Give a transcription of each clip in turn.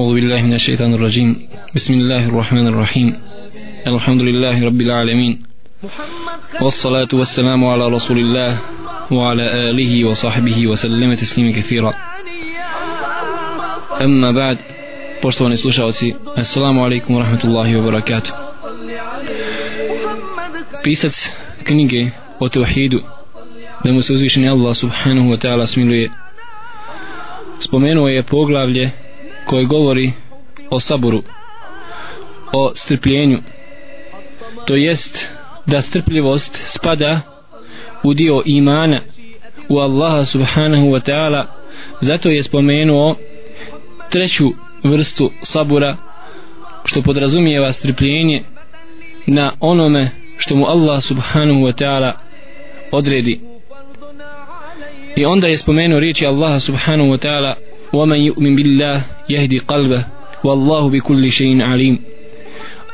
أعوذ بالله من الشيطان الرجيم بسم الله الرحمن الرحيم الحمد لله رب العالمين والصلاة والسلام على رسول الله وعلى آله وصحبه وسلم تسليما كثيرا أما بعد poštovani slušalci assalamu alaikum wa rahmatullahi wa barakatuh pisac knjige o tevhidu da mu se uzvišeni Allah subhanahu wa ta'ala smiluje spomenuo je poglavlje koje govori o saboru o strpljenju to jest da strpljivost spada u dio imana u Allaha subhanahu wa ta'ala zato je spomenuo treću vrstu sabura što podrazumijeva strpljenje na onome što mu Allah subhanahu wa ta'ala odredi. I onda je spomenuo riječi Allaha subhanahu wa ta'ala ومن يؤمن بالله يهدي قلبه والله بكل شيء عليم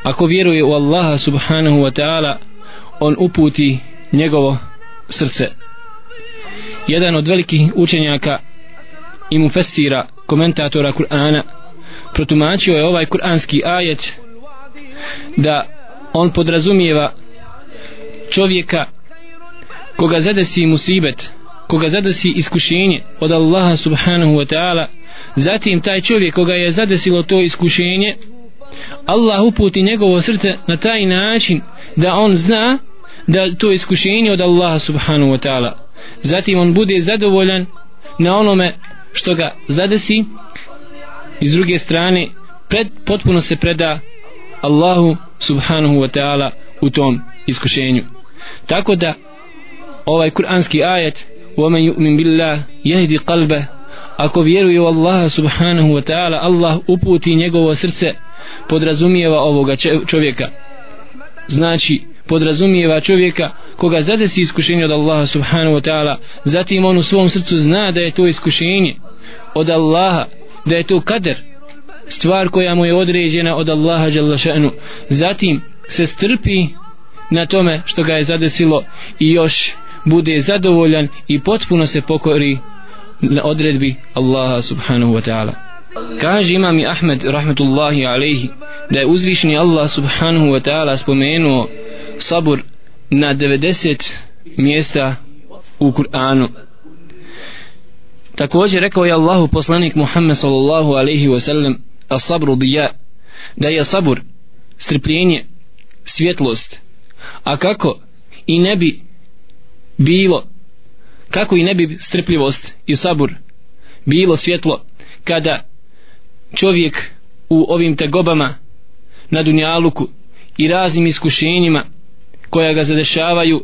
ako vjeruje u Allaha subhanahu wa ta'ala on uputi njegovo srce jedan od velikih učenjaka i mufessira komentatora Kur'ana protumačio je ovaj kur'anski ajet da on podrazumijeva čovjeka koga zadesi musibet koga zadesi iskušenje od Allaha subhanahu wa ta'ala zatim taj čovjek koga je zadesilo to iskušenje Allah uputi njegovo srce na taj način da on zna da to iskušenje od Allaha subhanahu wa ta'ala. Zatim on bude zadovoljan na onome što ga zadesi. I s druge strane pred, potpuno se preda Allahu subhanahu wa ta'ala u tom iskušenju. Tako da ovaj kuranski ajet ومن يؤمن بالله يهدي قلبه ako vjeruje u Allaha subhanahu wa ta'ala Allah uputi njegovo srce podrazumijeva ovoga čovjeka znači podrazumijeva čovjeka koga zadesi iskušenje od Allaha subhanahu wa ta'ala zatim on u svom srcu zna da je to iskušenje od Allaha da je to kader stvar koja mu je određena od Allaha šanu zatim se strpi na tome što ga je zadesilo i još bude zadovoljan i potpuno se pokori na odredbi Allaha subhanahu wa ta'ala. Kaže imam i Ahmed rahmetullahi alaihi da je uzvišni Allah subhanahu wa ta'ala spomenuo sabur na 90 mjesta u Kur'anu. Također rekao je Allahu poslanik Muhammed sallallahu alaihi wa sallam a sabru dija da je sabur strpljenje svjetlost. A kako? I ne bi bilo kako i ne bi strpljivost i sabur bilo svjetlo kada čovjek u ovim tegobama na dunjaluku i raznim iskušenjima koja ga zadešavaju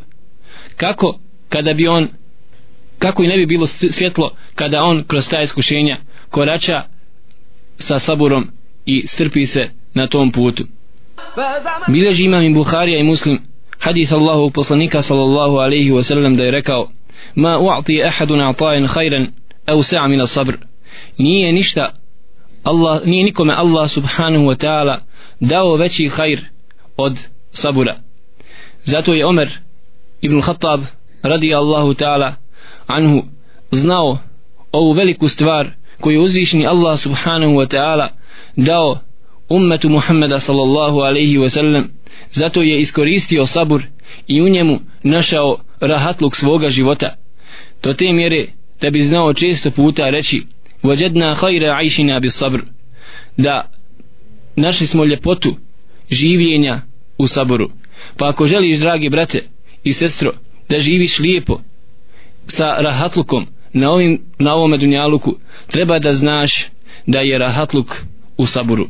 kako kada bi on kako i ne bi bilo svjetlo kada on kroz ta iskušenja korača sa saburom i strpi se na tom putu. Bileži imam i Buharija i Muslim hadis Allahu poslanika sallallahu alaihi wa sallam da je rekao ma u'ati ahadun a'tajen khayran au sa'a min sabr nije ništa Allah, nije nikome Allah subhanahu wa ta'ala dao veći khair od sabura. Zato je Omer ibn Khattab radi Allahu ta'ala anhu znao ovu veliku stvar koju uzvišni Allah subhanahu wa ta'ala dao ummetu Muhammeda sallallahu alaihi wa sallam zato je iskoristio sabur i u njemu našao rahatluk svoga života. To te mjere da bi znao često puta reći vođedna hajra ajšina bi sabr. Da našli smo ljepotu življenja u saboru. Pa ako želiš dragi brate i sestro da živiš lijepo sa rahatlukom na, ovim, na ovome dunjaluku treba da znaš da je rahatluk u saboru.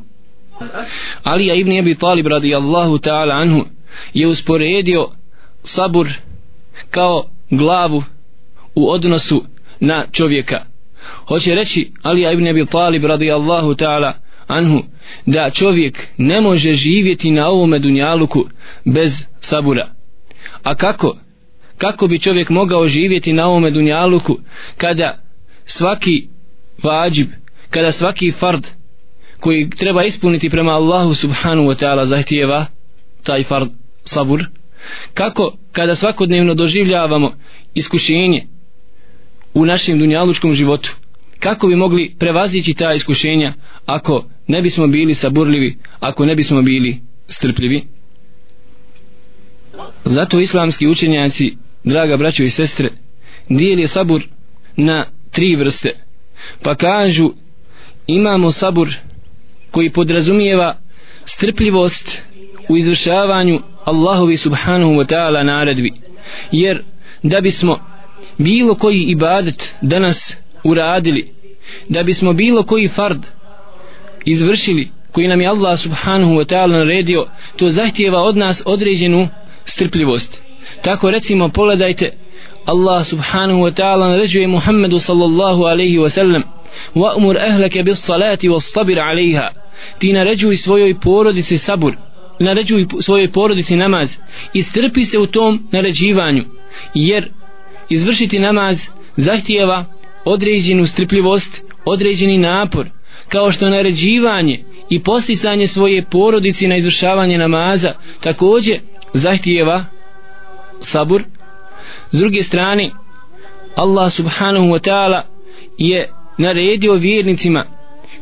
Alija ibn Abi Talib radijallahu ta'ala anhu je usporedio sabur kao glavu u odnosu na čovjeka. Hoće reći Alija ibn Abi Talib radijallahu ta'ala anhu da čovjek ne može živjeti na ovome dunjaluku bez sabura. A kako? Kako bi čovjek mogao živjeti na ovome dunjaluku kada svaki vađib, kada svaki fard koji treba ispuniti prema Allahu subhanu wa ta'ala zahtijeva taj fard sabur. Kako kada svakodnevno doživljavamo iskušenje u našem dunjalučkom životu kako bi mogli prevazići ta iskušenja ako ne bismo bili saburljivi ako ne bismo bili strpljivi? Zato islamski učenjaci draga braćo i sestre dijeli sabur na tri vrste. Pa kažu imamo sabur koji podrazumijeva strpljivost u izvršavanju Allahovi subhanahu wa ta'ala naredbi jer da bismo bilo koji ibadet danas uradili da bismo bilo koji fard izvršili koji nam je Allah subhanahu wa ta'ala naredio to zahtijeva od nas određenu strpljivost tako recimo pogledajte Allah subhanahu wa ta'ala naređuje Muhammedu sallallahu alaihi wa sallam وأمر أهلك بالصلاة واصطبر عليها ti naređuj svojoj porodici sabur naređuj svojoj porodici namaz i strpi se u tom naređivanju jer izvršiti namaz zahtijeva određenu strpljivost određeni napor kao što naređivanje i posticanje svoje porodici na izvršavanje namaza također zahtijeva sabur. S druge strane Allah subhanahu wa ta'ala je naredio vjernicima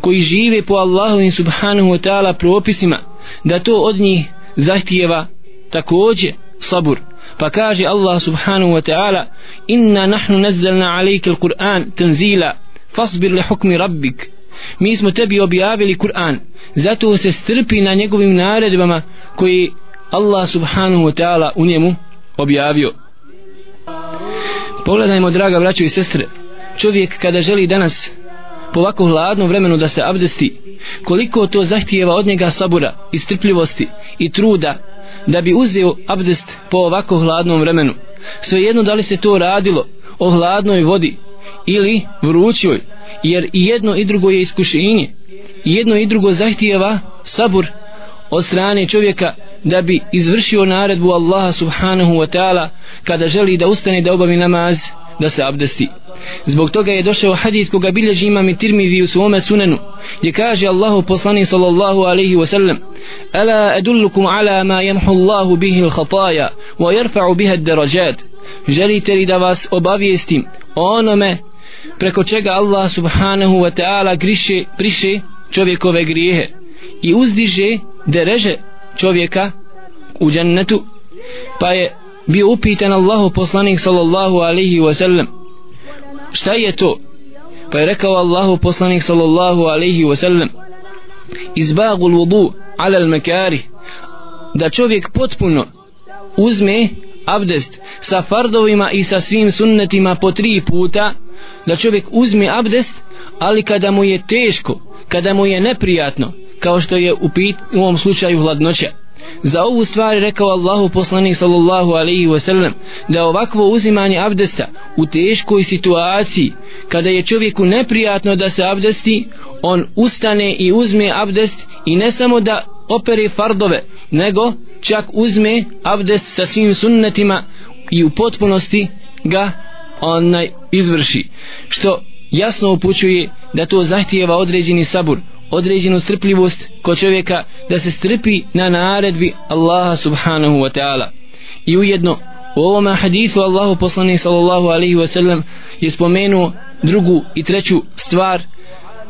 koji žive po Allahovim subhanahu wa ta'ala propisima da to od njih zahtijeva takođe sabur. Pa kaže Allah subhanahu wa ta'ala inna nahnu nazzalna alejke al-Qur'an tanzila fasbir li hukmi rabbik. Mi smo tebi objavili Kur'an zato se strpi na njegovim naredbama koji Allah subhanahu wa ta'ala u njemu objavio. Pogledajmo draga braćo i sestre čovjek kada želi danas po ovako hladnom vremenu da se abdesti koliko to zahtijeva od njega sabura i strpljivosti i truda da bi uzeo abdest po ovako hladnom vremenu. Svejedno da li se to radilo o hladnoj vodi ili vrućoj jer i jedno i drugo je iskušenje. I jedno i drugo zahtijeva sabur od strane čovjeka da bi izvršio naredbu Allaha subhanahu wa ta'ala kada želi da ustane da obavi namaz da se abdesti. Zbog toga je došao hadis koga bilježi imam i tirmidhi u svome sunenu gdje kaže Allahu poslani sallallahu alaihi wa sallam ala edullukum ala ma yanhu Allahu bihi l'hataja, wa yarfa'u biha d-darajat želite li da vas obavijestim onome preko čega Allah subhanahu wa ta'ala griše, priše čovjekove grijehe i uzdiže dereže čovjeka u džennetu? Pa je bio upitan Allahu poslanik sallallahu alaihi wa sallam šta je to? Pa je rekao Allahu poslanik sallallahu alaihi wa sallam izbagu l'vudu ala makari da čovjek potpuno uzme abdest sa fardovima i sa svim sunnetima po tri puta da čovjek uzme abdest ali kada mu je teško kada mu je neprijatno kao što je u, pit, u ovom slučaju hladnoća za ovu stvar rekao Allahu poslanik sallallahu alaihi wasallam da ovakvo uzimanje abdesta u teškoj situaciji kada je čovjeku neprijatno da se abdesti on ustane i uzme abdest i ne samo da opere fardove nego čak uzme abdest sa svim sunnetima i u potpunosti ga onaj izvrši. Što jasno upućuje da to zahtijeva određeni sabur određenu strpljivost kod čovjeka da se strpi na naredbi Allaha subhanahu wa ta'ala. I ujedno u ovom hadithu Allahu poslanih sallallahu alaihi wa sallam je spomenuo drugu i treću stvar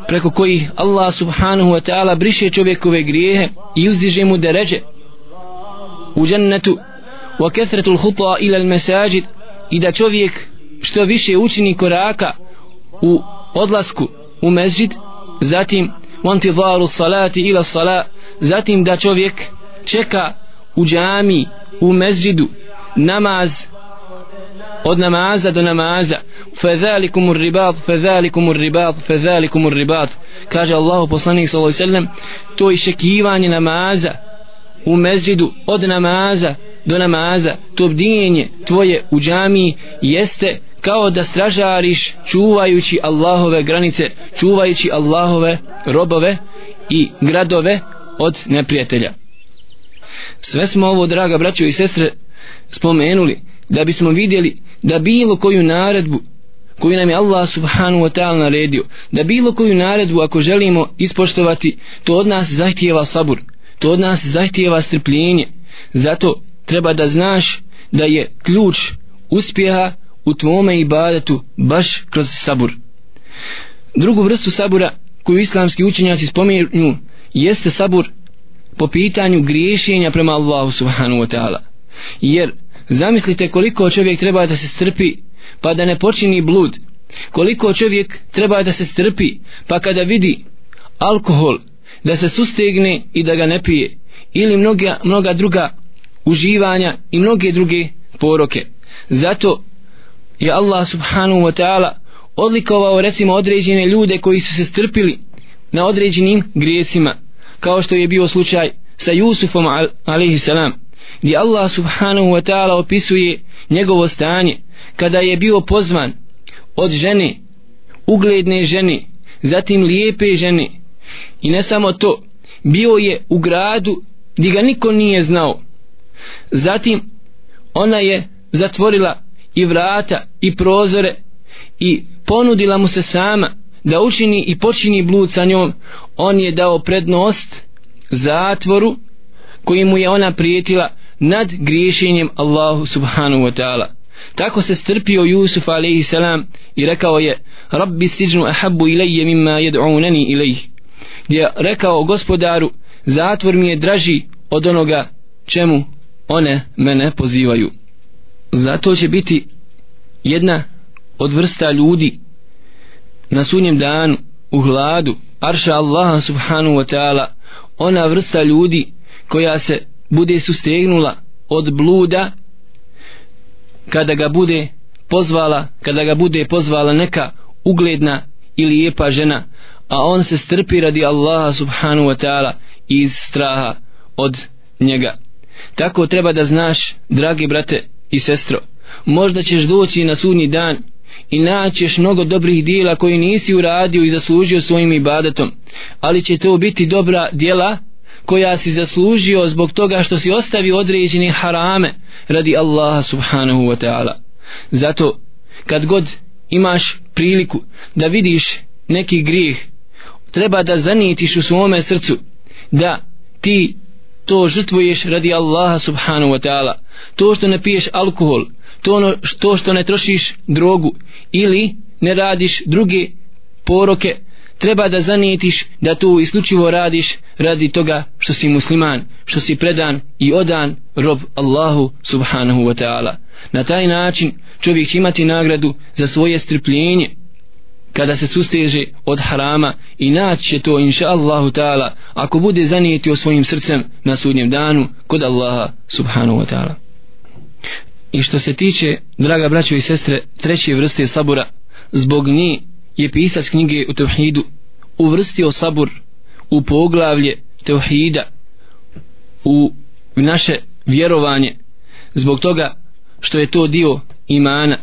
preko kojih Allah subhanahu wa ta'ala briše čovjekove grijehe i uzdiže mu deređe. U džennetu wa kethretul huta ila al mesajid i da čovjek što više učini koraka u odlasku u mezđid zatim وانتظار الصلاة ila sala zatim da čovjek čeka u džami u mezđidu namaz od namaza do namaza. Fadhalikum ar-ribat fadhalikum ar-ribat fadhalikum kaže Allahu poslanik sallallahu alejhi ve sellem to iščekivanje namaza u mezđidu od namaza do namaza. To bdijenje tvoje u džami jeste kao da stražariš čuvajući Allahove granice čuvajući Allahove robove i gradove od neprijatelja. Sve smo ovo draga braćo i sestre spomenuli da bismo vidjeli da bilo koju naredbu koju nam je Allah subhanahu wa ta'ala naredio da bilo koju naredbu ako želimo ispoštovati to od nas zahtijeva sabur to od nas zahtijeva strpljenje. Zato treba da znaš da je ključ uspjeha u tvome ibadetu baš kroz sabur. Drugu vrstu sabura koju islamski učenjaci spominju jeste sabur po pitanju griješenja prema Allahu subhanahu wa ta'ala. Jer zamislite koliko čovjek treba da se strpi pa da ne počini blud. Koliko čovjek treba da se strpi pa kada vidi alkohol da se sustegne i da ga ne pije ili mnoga, mnoga druga uživanja i mnoge druge poroke. Zato je Allah subhanahu wa ta'ala odlikovao recimo određene ljude koji su se strpili na određenim grijesima kao što je bio slučaj sa Jusufom alaihi salam gdje Allah subhanahu wa ta'ala opisuje njegovo stanje kada je bio pozvan od žene ugledne žene zatim lijepe žene. I ne samo to bio je u gradu gdje ga niko nije znao. Zatim ona je zatvorila i vrata i prozore i ponudila mu se sama da učini i počini blud sa njom on je dao prednost zatvoru koji mu je ona prijetila nad griješenjem Allahu subhanahu wa ta'ala. Tako se strpio Jusuf alaihi salam i rekao je Rabbi siđnu ahabu ilaje mimma jed'unani ilaih gdje je rekao gospodaru zatvor mi je draži od onoga čemu one mene pozivaju zato će biti jedna od vrsta ljudi na sunjem danu u hladu arša Allaha subhanahu wa ta'ala ona vrsta ljudi koja se bude sustegnula od bluda kada ga bude pozvala kada ga bude pozvala neka ugledna ili lijepa žena a on se strpi radi Allaha subhanahu wa ta'ala iz straha od njega. Tako treba da znaš dragi brate i sestro možda ćeš doći na sudnji dan i naćeš mnogo dobrih dijela koji nisi uradio i zaslužio svojim ibadetom ali će to biti dobra dijela koja si zaslužio zbog toga što si ostavio određene harame radi Allaha subhanahu wa ta'ala. Zato kad god imaš priliku da vidiš neki grijeh treba da zanitiš u svome srcu da ti to žrtvuješ radi Allaha subhanahu wa ta'ala. To što ne piješ alkohol to, ono, to što ne trošiš drogu ili ne radiš druge poroke treba da zanijetiš da to isključivo radiš radi toga što si musliman što si predan i odan rob Allahu subhanahu wa ta'ala. Na taj način čovjek će imati nagradu za svoje strpljenje kada se susteže od harama i naći će to inša Allahu ta'ala ako bude zanijetio svojim srcem na sudnjem danu kod Allaha subhanahu wa ta'ala. I što se tiče, draga braćo i sestre, treće vrste sabura, zbog nje je pisac knjige u Tevhidu uvrstio sabur u poglavlje Tevhida u naše vjerovanje zbog toga što je to dio imana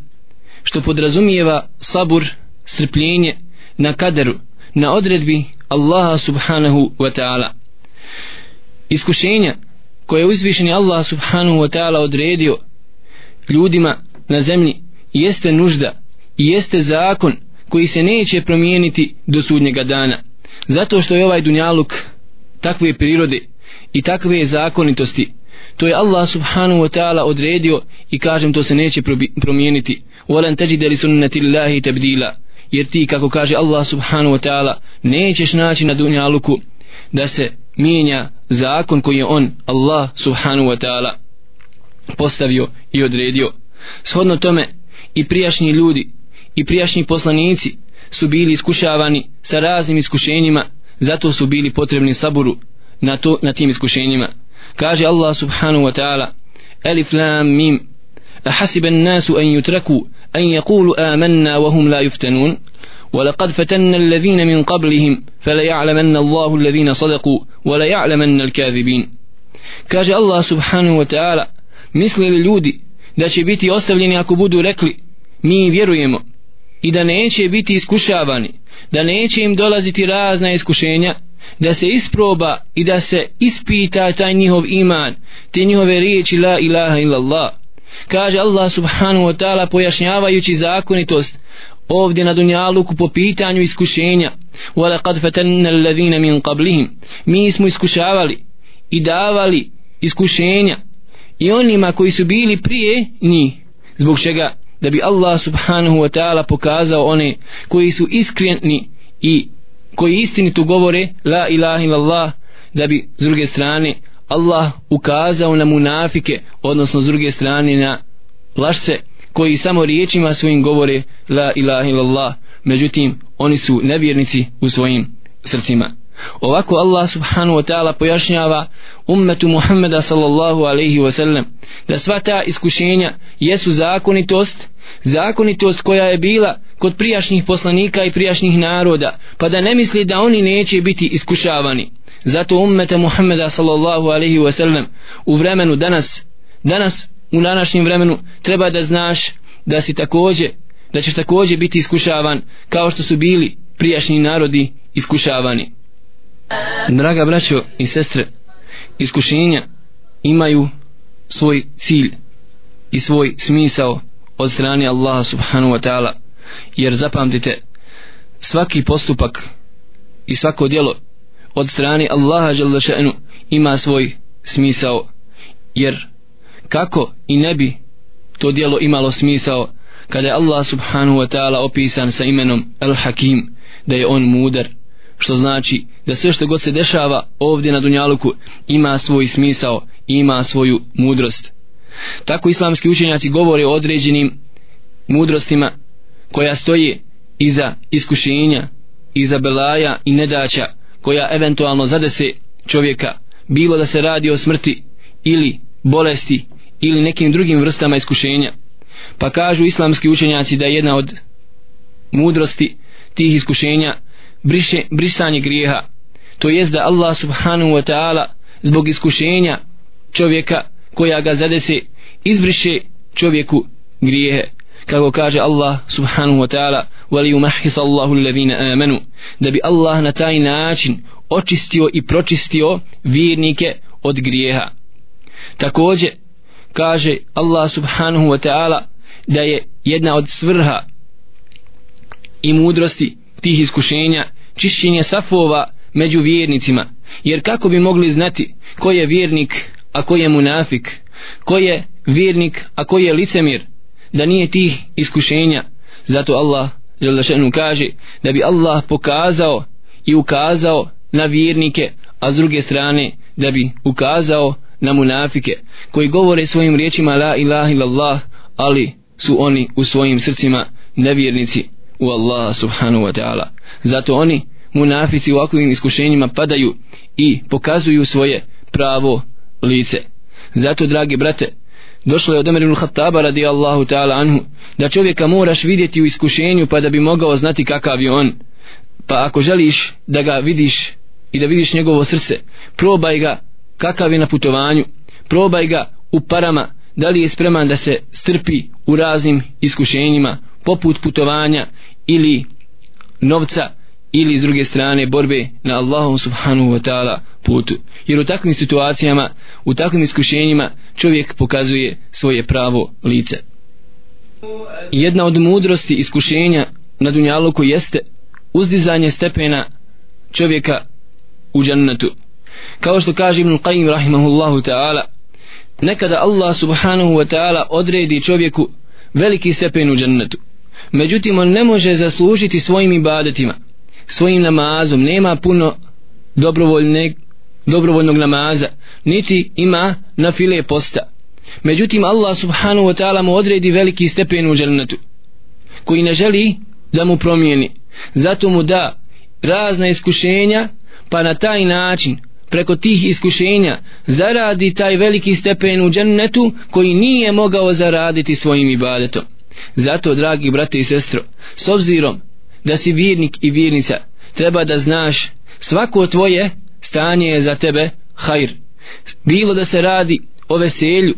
što podrazumijeva sabur strpljenje na kaderu na odredbi Allaha subhanahu wa ta'ala. Iskušenja koje je uzvišeni Allah subhanahu wa ta'ala odredio ljudima na zemlji jeste nužda i jeste zakon koji se neće promijeniti do sudnjega dana. Zato što je ovaj dunjaluk takve prirode i takve zakonitosti to je Allah subhanahu wa ta'ala odredio i kažem to se neće promijeniti. Walan tajida li sunnati Allahi tabdila jer ti kako kaže Allah subhanahu wa ta'ala nećeš naći na dunjaluku da se mijenja zakon koji je on Allah subhanahu wa ta'ala postavio i odredio. Shodno tome i prijašnji ljudi i prijašnji poslanici su bili iskušavani sa raznim iskušenjima, zato su bili potrebni saburu na, to, na tim iskušenjima. Kaže Allah subhanahu wa ta'ala Alif lam mim أحسب الناس أن يتركوا أن يقولوا آمنا وهم لا يفتنون ولقد فتن الذين من قبلهم فليعلمن الله الذين صدقوا وليعلمن الكاذبين كاج الله سبحانه وتعالى mislili ljudi da će biti ostavljeni ako budu rekli mi vjerujemo i da neće biti iskušavani da neće im dolaziti razna iskušenja da se isproba i da se ispita taj njihov iman te njihove riječi la ilaha illallah kaže Allah subhanahu wa ta'ala pojašnjavajući zakonitost ovdje na dunjaluku po pitanju iskušenja وَلَقَدْ فَتَنَّ الَّذِينَ مِنْ قَبْلِهِمْ mi smo iskušavali i davali iskušenja i onima koji su bili prije njih zbog čega da bi Allah subhanahu wa ta'ala pokazao one koji su iskreni i koji istinito govore la ilaha illallah da bi s druge strane Allah ukazao na munafike odnosno s druge strane na lašce koji samo riječima svojim govore la ilaha illallah. Međutim oni su nevjernici u svojim srcima. Ovako Allah subhanahu wa ta'ala pojašnjava ummetu Muhammeda sallallahu alaihi wa sallam da sva ta iskušenja jesu zakonitost zakonitost koja je bila kod prijašnjih poslanika i prijašnjih naroda pa da ne misli da oni neće biti iskušavani zato ummete Muhammeda sallallahu alaihi wa sallam u vremenu danas danas u današnjem vremenu treba da znaš da si takođe da ćeš takođe biti iskušavan kao što su bili prijašnji narodi iskušavani. Draga braćo i sestre iskušenja imaju svoj cilj i svoj smisao od strane Allaha subhanahu wa ta'ala. Jer zapamtite svaki postupak i svako djelo od strane Allaha Đalešenu ima svoj smisao. Jer kako i ne bi to djelo imalo smisao kada je Allah subhanahu wa ta'ala opisan sa imenom Al-Hakim da je on mudar što znači da sve što god se dešava ovdje na Dunjaluku ima svoj smisao i ima svoju mudrost. Tako islamski učenjaci govore o određenim mudrostima koja stoji iza iskušenja iza belaja i nedaća koja eventualno zadese čovjeka bilo da se radi o smrti ili bolesti ili nekim drugim vrstama iskušenja. Pa kažu islamski učenjaci da je jedna od mudrosti tih iskušenja briše, brisanje grijeha. To jest da Allah subhanahu wa ta'ala zbog iskušenja čovjeka koja ga zadese izbriše čovjeku grijehe kako kaže Allah subhanahu wa ta'ala وَلِيُمَحِّسَ اللَّهُ Allahu alladhina amanu. Da bi Allah na taj način očistio i pročistio vjernike od grijeha. Također kaže Allah subhanahu wa ta'ala da je jedna od svrha i mudrosti tih iskušenja čišćenje safova među vjernicima. Jer kako bi mogli znati ko je vjernik a ko je munafik? Ko je vjernik a ko je licemir da nije tih iskušenja. Zato Allah želešenu kaže da bi Allah pokazao i ukazao na vjernike a s druge strane da bi ukazao na munafike koji govore svojim riječima la ilaha illallah ali su oni u svojim srcima nevjernici u Allaha subhanahu wa ta'ala. Zato oni munafici u ovakvim iskušenjima padaju i pokazuju svoje pravo lice. Zato dragi brate došlo je od Omer ibn Khattaba radijallahu ta'ala anhu da čovjeka moraš vidjeti u iskušenju pa da bi mogao znati kakav je on. Pa ako želiš da ga vidiš i da vidiš njegovo srce probaj ga kakav je na putovanju probaj ga u parama da li je spreman da se strpi u raznim iskušenjima poput putovanja ili novca ili s druge strane borbe na Allahom subhanahu wa ta'ala putu. Jer u takvim situacijama, u takvim iskušenjima čovjek pokazuje svoje pravo lice. Jedna od mudrosti iskušenja na dunjaluku jeste uzdizanje stepena čovjeka u džennetu. Kao što kaže Ibn Qayyim rahimahullahu ta'ala, nekada Allah subhanahu wa ta'ala odredi čovjeku veliki stepen u džennetu. Međutim, on ne može zaslužiti svojim ibadetima – svojim namazom. Nema puno dobrovoljne, dobrovoljnog namaza niti ima na file posta. Međutim Allah subhanahu wa ta'ala mu odredi veliki stepen u džennetu koji ne želi da mu promijeni. Zato mu da razna iskušenja pa na taj način preko tih iskušenja zaradi taj veliki stepen u džennetu koji nije mogao zaraditi svojim ibadetom. Zato dragi brate i sestro s obzirom da si vjernik i vjernica. Treba da znaš svako tvoje stanje je za tebe hajr. Bilo da se radi o veselju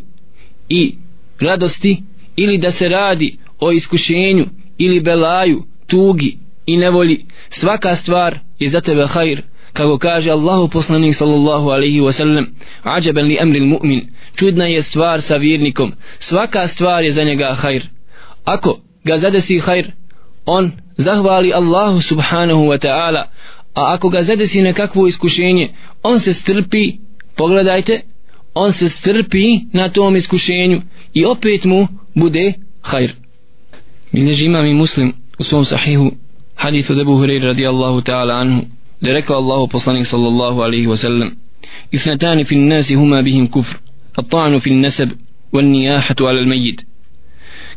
i radosti ili da se radi o iskušenju ili belaju, tugi i nevolji svaka stvar je za tebe hajr. Kako kaže Allahu poslanik sallallahu alaihi wa sallam ađaben li emril mu'min čudna je stvar sa vjernikom svaka stvar je za njega hajr. Ako ga zadesi hajr on zahvali Allahu subhanahu wa ta'ala a ako ga zadesi nekakvo iskušenje on se strpi pogledajte on se strpi na tom iskušenju i opet mu bude hajr bilježi imam i muslim u svom sahihu hadith od Ebu Hureyre radijallahu ta'ala anhu da rekao Allahu poslanik sallallahu alaihi wa sallam اثنتان في الناس هما بهم كفر الطعن في النسب والنياحة على الميت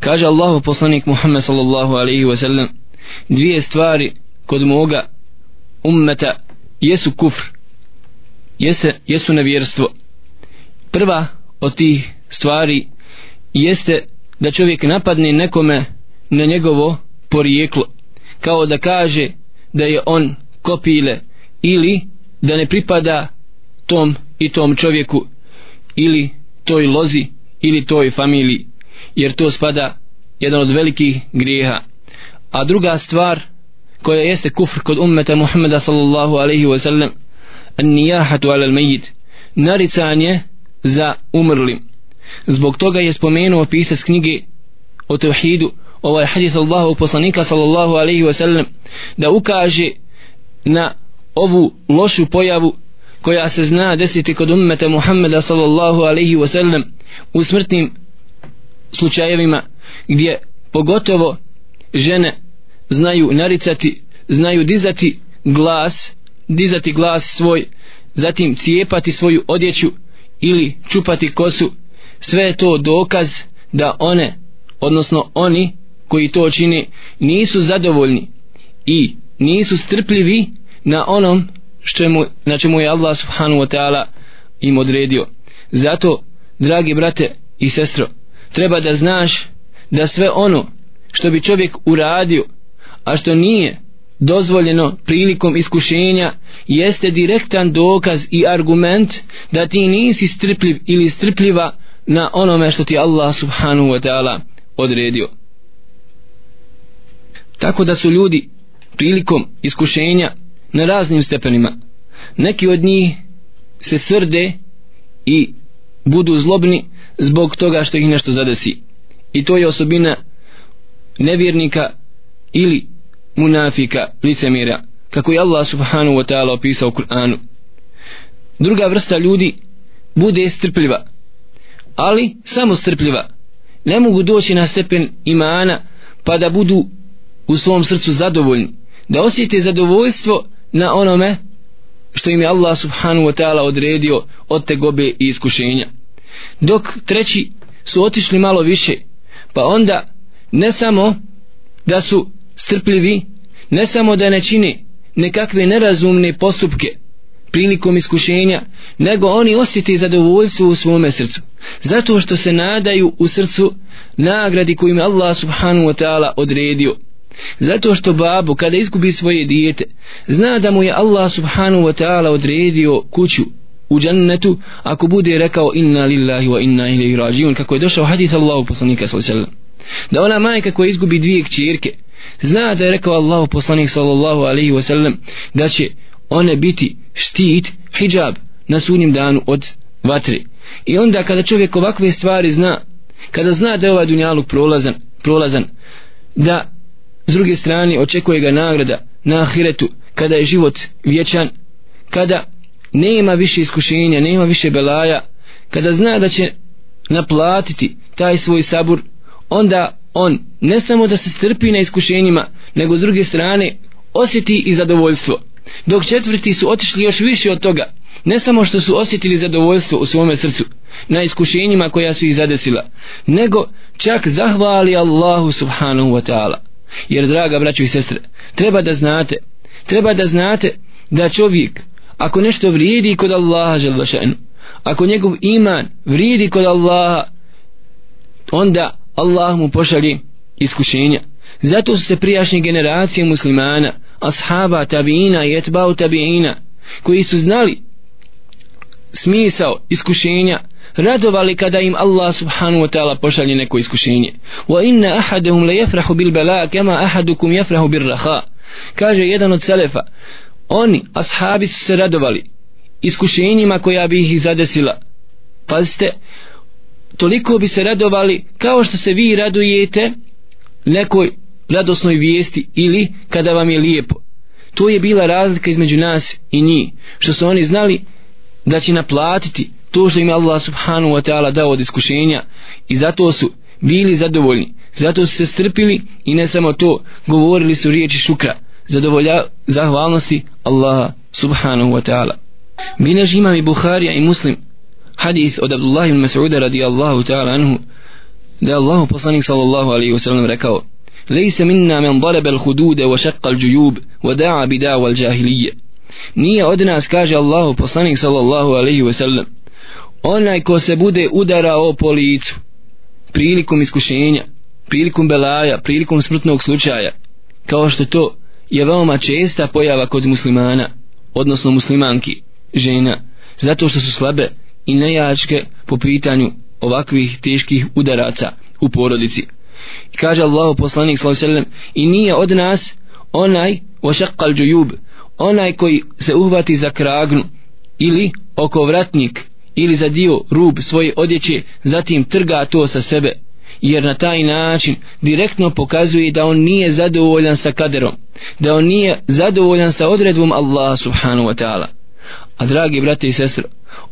kaže Allahu poslanik Muhammed sallallahu alaihi wa sallam dvije stvari kod moga ummeta jesu kufr jese, jesu nevjerstvo. Prva od tih stvari jeste da čovjek napadne nekome na njegovo porijeklo kao da kaže da je on kopile ili da ne pripada tom i tom čovjeku ili toj lozi ili toj familiji jer to spada jedan od velikih grijeha a druga stvar koja jeste kufr kod ummeta Muhammeda sallallahu alaihi wa sallam nijahatu ala al-mejid naricanje za umrlim. Zbog toga je spomenuo pisac knjige o tevhidu ovaj hadith Allahu poslanika sallallahu alaihi wa sallam da ukaže na ovu lošu pojavu koja se zna desiti kod ummeta Muhammeda sallallahu alaihi wa sallam u smrtnim slučajevima gdje pogotovo žene znaju naricati, znaju dizati glas, dizati glas svoj, zatim cijepati svoju odjeću ili čupati kosu, sve je to dokaz da one, odnosno oni koji to čine, nisu zadovoljni i nisu strpljivi na onom što mu, na čemu je Allah subhanahu wa ta'ala im odredio. Zato, dragi brate i sestro, treba da znaš da sve ono što bi čovjek uradio a što nije dozvoljeno prilikom iskušenja jeste direktan dokaz i argument da ti nisi strpljiv ili strpljiva na onome što ti Allah subhanahu wa ta'ala odredio. Tako da su ljudi prilikom iskušenja na raznim stepenima. Neki od njih se srde i budu zlobni zbog toga što ih nešto zadesi. I to je osobina nevjernika ili munafika licemira kako je Allah subhanahu wa ta'ala opisao u Kur'anu. Druga vrsta ljudi bude strpljiva ali samo strpljiva ne mogu doći na stepen imana pa da budu u svom srcu zadovoljni da osjete zadovoljstvo na onome što im je Allah subhanahu wa ta'ala odredio od te gobe i iskušenja. Dok treći su otišli malo više pa onda ne samo da su strpljivi ne samo da ne čini nekakve nerazumne postupke prilikom iskušenja nego oni osjeti zadovoljstvo u svome srcu. Zato što se nadaju u srcu nagradi kojim Allah subhanahu wa ta'ala odredio. Zato što babu kada izgubi svoje dijete zna da mu je Allah subhanahu wa ta'ala odredio kuću u džennetu ako bude rekao inna lillahi wa inna ilaihi rađiun kako je došao hadith Allahu poslanika sallallahu da ona majka koja izgubi dvije kćerke zna da je rekao Allahu poslanik sallallahu alaihi wasallam da će one biti štit hijab na sudnjem danu od vatre. I onda kada čovjek ovakve stvari zna kada zna da je ovaj dunjaluk prolazan, prolazan da s druge strane očekuje ga nagrada na ahiretu kada je život vječan kada nema više iskušenja nema više belaja kada zna da će naplatiti taj svoj sabur onda on ne samo da se strpi na iskušenjima nego s druge strane osjeti i zadovoljstvo. Dok četvrti su otišli još više od toga ne samo što su osjetili zadovoljstvo u svome srcu na iskušenjima koja su ih zadesila nego čak zahvali Allahu subhanahu wa ta'ala. Jer draga braćo i sestre treba da znate treba da znate da čovjek ako nešto vrijedi kod Allaha želvašenu ako njegov iman vrijedi kod Allaha onda Allah mu pošalje iskušenja. Zato su se prijašnje generacije muslimana ashaba tabiina i etbao tabiina koji su znali smisao iskušenja radovali kada im Allah subhanahu wa ta'ala pošalje neko iskušenje. Wa inna ahadahum la yafrahu bil bala kama ahadukum yafrahu bil raha. Kaže jedan od selefa oni ashabi su se radovali iskušenjima koja bi ih zadesila. Pazite toliko bi se radovali kao što se vi radujete nekoj radosnoj vijesti ili kada vam je lijepo. To je bila razlika između nas i njih što su oni znali da će naplatiti to što im Allah subhanahu wa ta'ala dao od iskušenja i zato su bili zadovoljni zato su se strpili i ne samo to govorili su riječi šukra zadovolja zahvalnosti Allaha subhanahu wa ta'ala. Bilež imam i Buharija i Muslim hadis od Abdullah ibn Mas'uda radijallahu ta'ala anhu da je Allahu poslanik sallallahu alaihi wa sallam rekao ليس منا من ضرب الخدود وشق الجيوب وداع بدعوى الجاهلية nije od nas kaže Allahu poslanik sallallahu alaihi wa sallam onaj ko se bude udarao po licu prilikom iskušenja prilikom belaja, prilikom smrtnog slučaja kao što to je veoma česta pojava kod muslimana odnosno muslimanki, žena zato što su slabe i nejačke po pitanju ovakvih teških udaraca u porodici. I kaže Allah poslanik sallam i nije od nas onaj ošakal džujub onaj koji se uhvati za kragnu ili oko vratnik ili za dio rub svoje odjeće zatim trga to sa sebe jer na taj način direktno pokazuje da on nije zadovoljan sa kaderom da on nije zadovoljan sa odredbom Allah subhanahu wa ta'ala. A dragi brate i sestre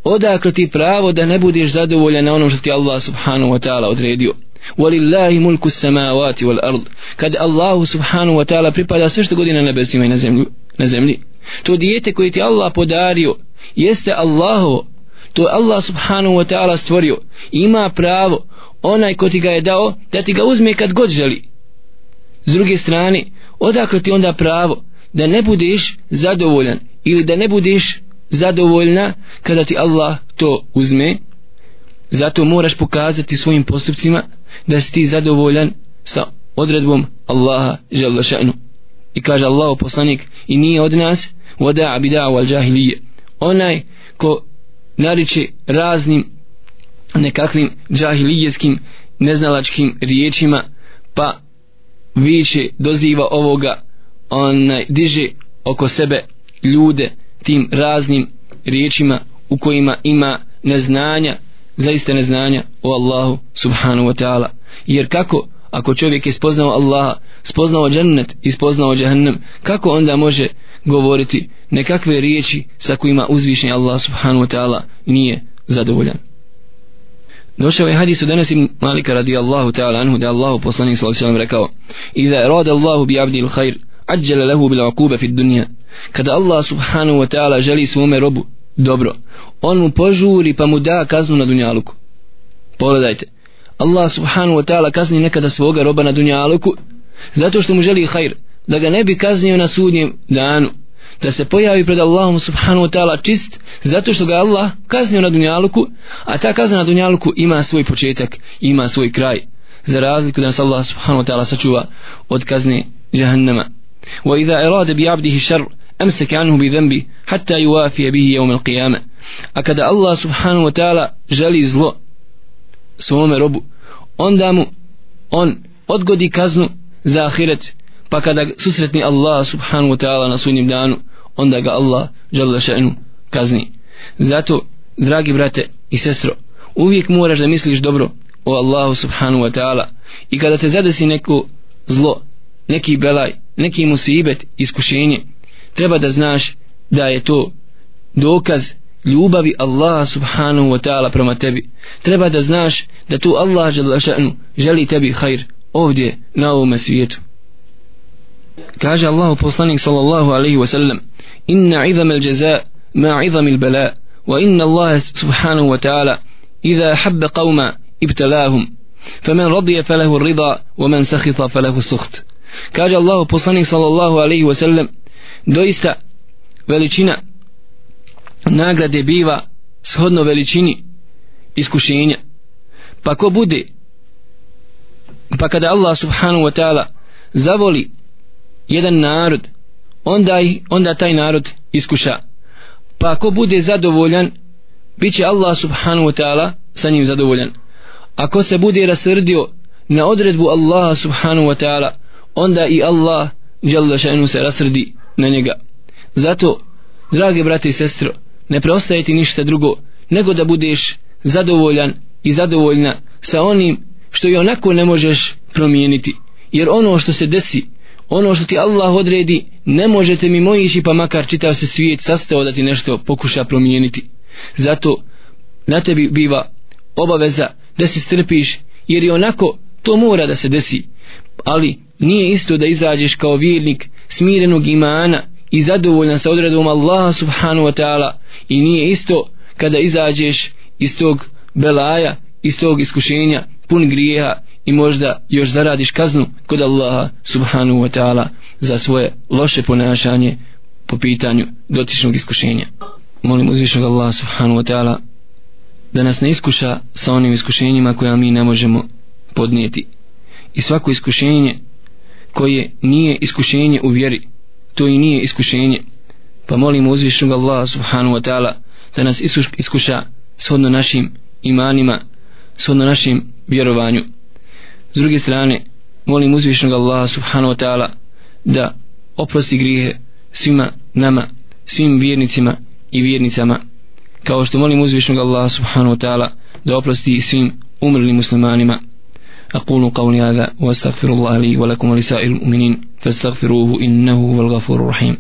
odakle ti pravo da ne budeš zadovoljan na onom što ti Allah subhanahu wa ta'ala odredio? Walillahi mulku samawati wal ard. Kad Allah subhanahu wa ta'ala pripada sve što godina na nebesima i na zemlji, na zemlji to dijete koje ti Allah podario jeste Allahovo. To Allah subhanahu wa ta'ala stvorio. Ima pravo onaj ko ti ga je dao da ti ga uzme kad god želi. S druge strane odakle ti onda pravo da ne budeš zadovoljan ili da ne budeš zadovoljna kada ti Allah to uzme. Zato moraš pokazati svojim postupcima da si ti zadovoljan sa odredbom Allaha žele še'nu. I kaže Allah poslanik i nije od nas voda bida'a wal džahilije onaj ko nariče raznim nekakvim džahilijeskim neznalačkim riječima pa više doziva ovoga onaj diže oko sebe ljude tim raznim riječima u kojima ima neznanja zaista neznanja o Allahu subhanahu wa ta'ala jer kako ako čovjek je spoznao Allaha spoznao džennet i spoznao džahnem kako onda može govoriti nekakve riječi sa kojima uzvišen Allah subhanahu wa ta'ala nije zadovoljan Došao je hadis od Anas ibn Malika radijallahu ta'ala anhu da Allahu poslanik sallallahu alejhi ve sellem rekao: "Iza rada Allahu bi 'abdi al-khair, ajjala lahu bil 'uquba fi ad-dunya." Kada Allah subhanahu wa ta'ala želi svome robu dobro, on mu požuri pa mu da kaznu na dunjaluku. Pogledajte. Allah subhanahu wa ta'ala kazni nekada svoga roba na dunjaluku zato što mu želi khair, da ga ne bi kaznio na sudnjem danu da se pojavi pred Allahom subhanahu wa ta'ala čist zato što ga Allah kaznio na dunjaluku a ta kazna na dunjaluku ima svoj početak ima svoj kraj za razliku da nas Allah subhanahu wa ta'ala sačuva od kazne jahannama wa idha irade bi abdihi šar amsaka anhu bi dhanbi hatta yuwafija bihi jevme qiyama a kada Allah subhanahu wa ta'ala želi zlo svome robu onda mu on odgodi kaznu za ahiret. Pa kada susretni Allah subhanahu wa ta'ala na sunnim danu onda ga Allah žele še'nu kazni. Zato dragi brate i sestro uvijek moraš da misliš dobro o Allahu subhanahu wa ta'ala. I kada te zadesi neko zlo neki belaj neki musibet iskušenje treba da znaš da je to dokaz ljubavi Allaha subhanahu wa ta'ala prema tebi treba da znaš da tu Allah želi tebi hajr ovdje na ovome svijetu kaže Allahu poslanik sallallahu alaihi wa sallam إن عظم الجزاء مع عظم البلاء وإن الله سبحانه وتعالى إذا حب قوما ابتلاهم فمن رضي فله الرضا ومن سخط فله السخط كاج الله بصني صلى الله عليه وسلم doista veličina nagrade biva shodno veličini iskušenja. Pa ko bude pa kada Allah subhanahu wa ta'ala zavoli jedan narod onda, i, onda taj narod iskuša. Pa ako bude zadovoljan bit će Allah subhanahu wa ta'ala sa njim zadovoljan. Ako se bude rasrdio na odredbu Allaha subhanahu wa ta'ala onda i Allah žele se rasrdi na njega. Zato drage brate i sestro ne preostaje ti ništa drugo nego da budeš zadovoljan i zadovoljna sa onim što i onako ne možeš promijeniti. Jer ono što se desi ono što ti Allah odredi ne možete mi mojići pa makar čitav se svijet sastao da ti nešto pokuša promijeniti. Zato na tebi biva obaveza da se strpiš jer i onako to mora da se desi. Ali nije isto da izađeš kao vjernik smirenog imana i zadovoljan sa odredom Allaha subhanahu wa ta'ala i nije isto kada izađeš iz tog belaja, iz tog iskušenja pun grijeha i možda još zaradiš kaznu kod Allaha subhanahu wa ta'ala za svoje loše ponašanje po pitanju dotičnog iskušenja. Molim uzvišnog Allaha subhanahu wa ta'ala da nas ne iskuša sa onim iskušenjima koja mi ne možemo podnijeti. I svako iskušenje koje nije iskušenje u vjeri, to i nije iskušenje. Pa molimo uzvišnog Allaha subhanahu wa ta'ala da nas iskuša shodno našim imanima, shodno našim vjerovanju. S druge strane, molim uzvišnog Allaha subhanahu wa ta'ala da oprosti grijehe svima nama, svim vjernicima i vjernicama, kao što molim uzvišnog Allaha subhanahu wa ta'ala da oprosti svim umrlim muslimanima. أقول قولي هذا وأستغفر الله لي ولكم ولسائر المؤمنين فاستغفروه إنه هو الغفور الرحيم.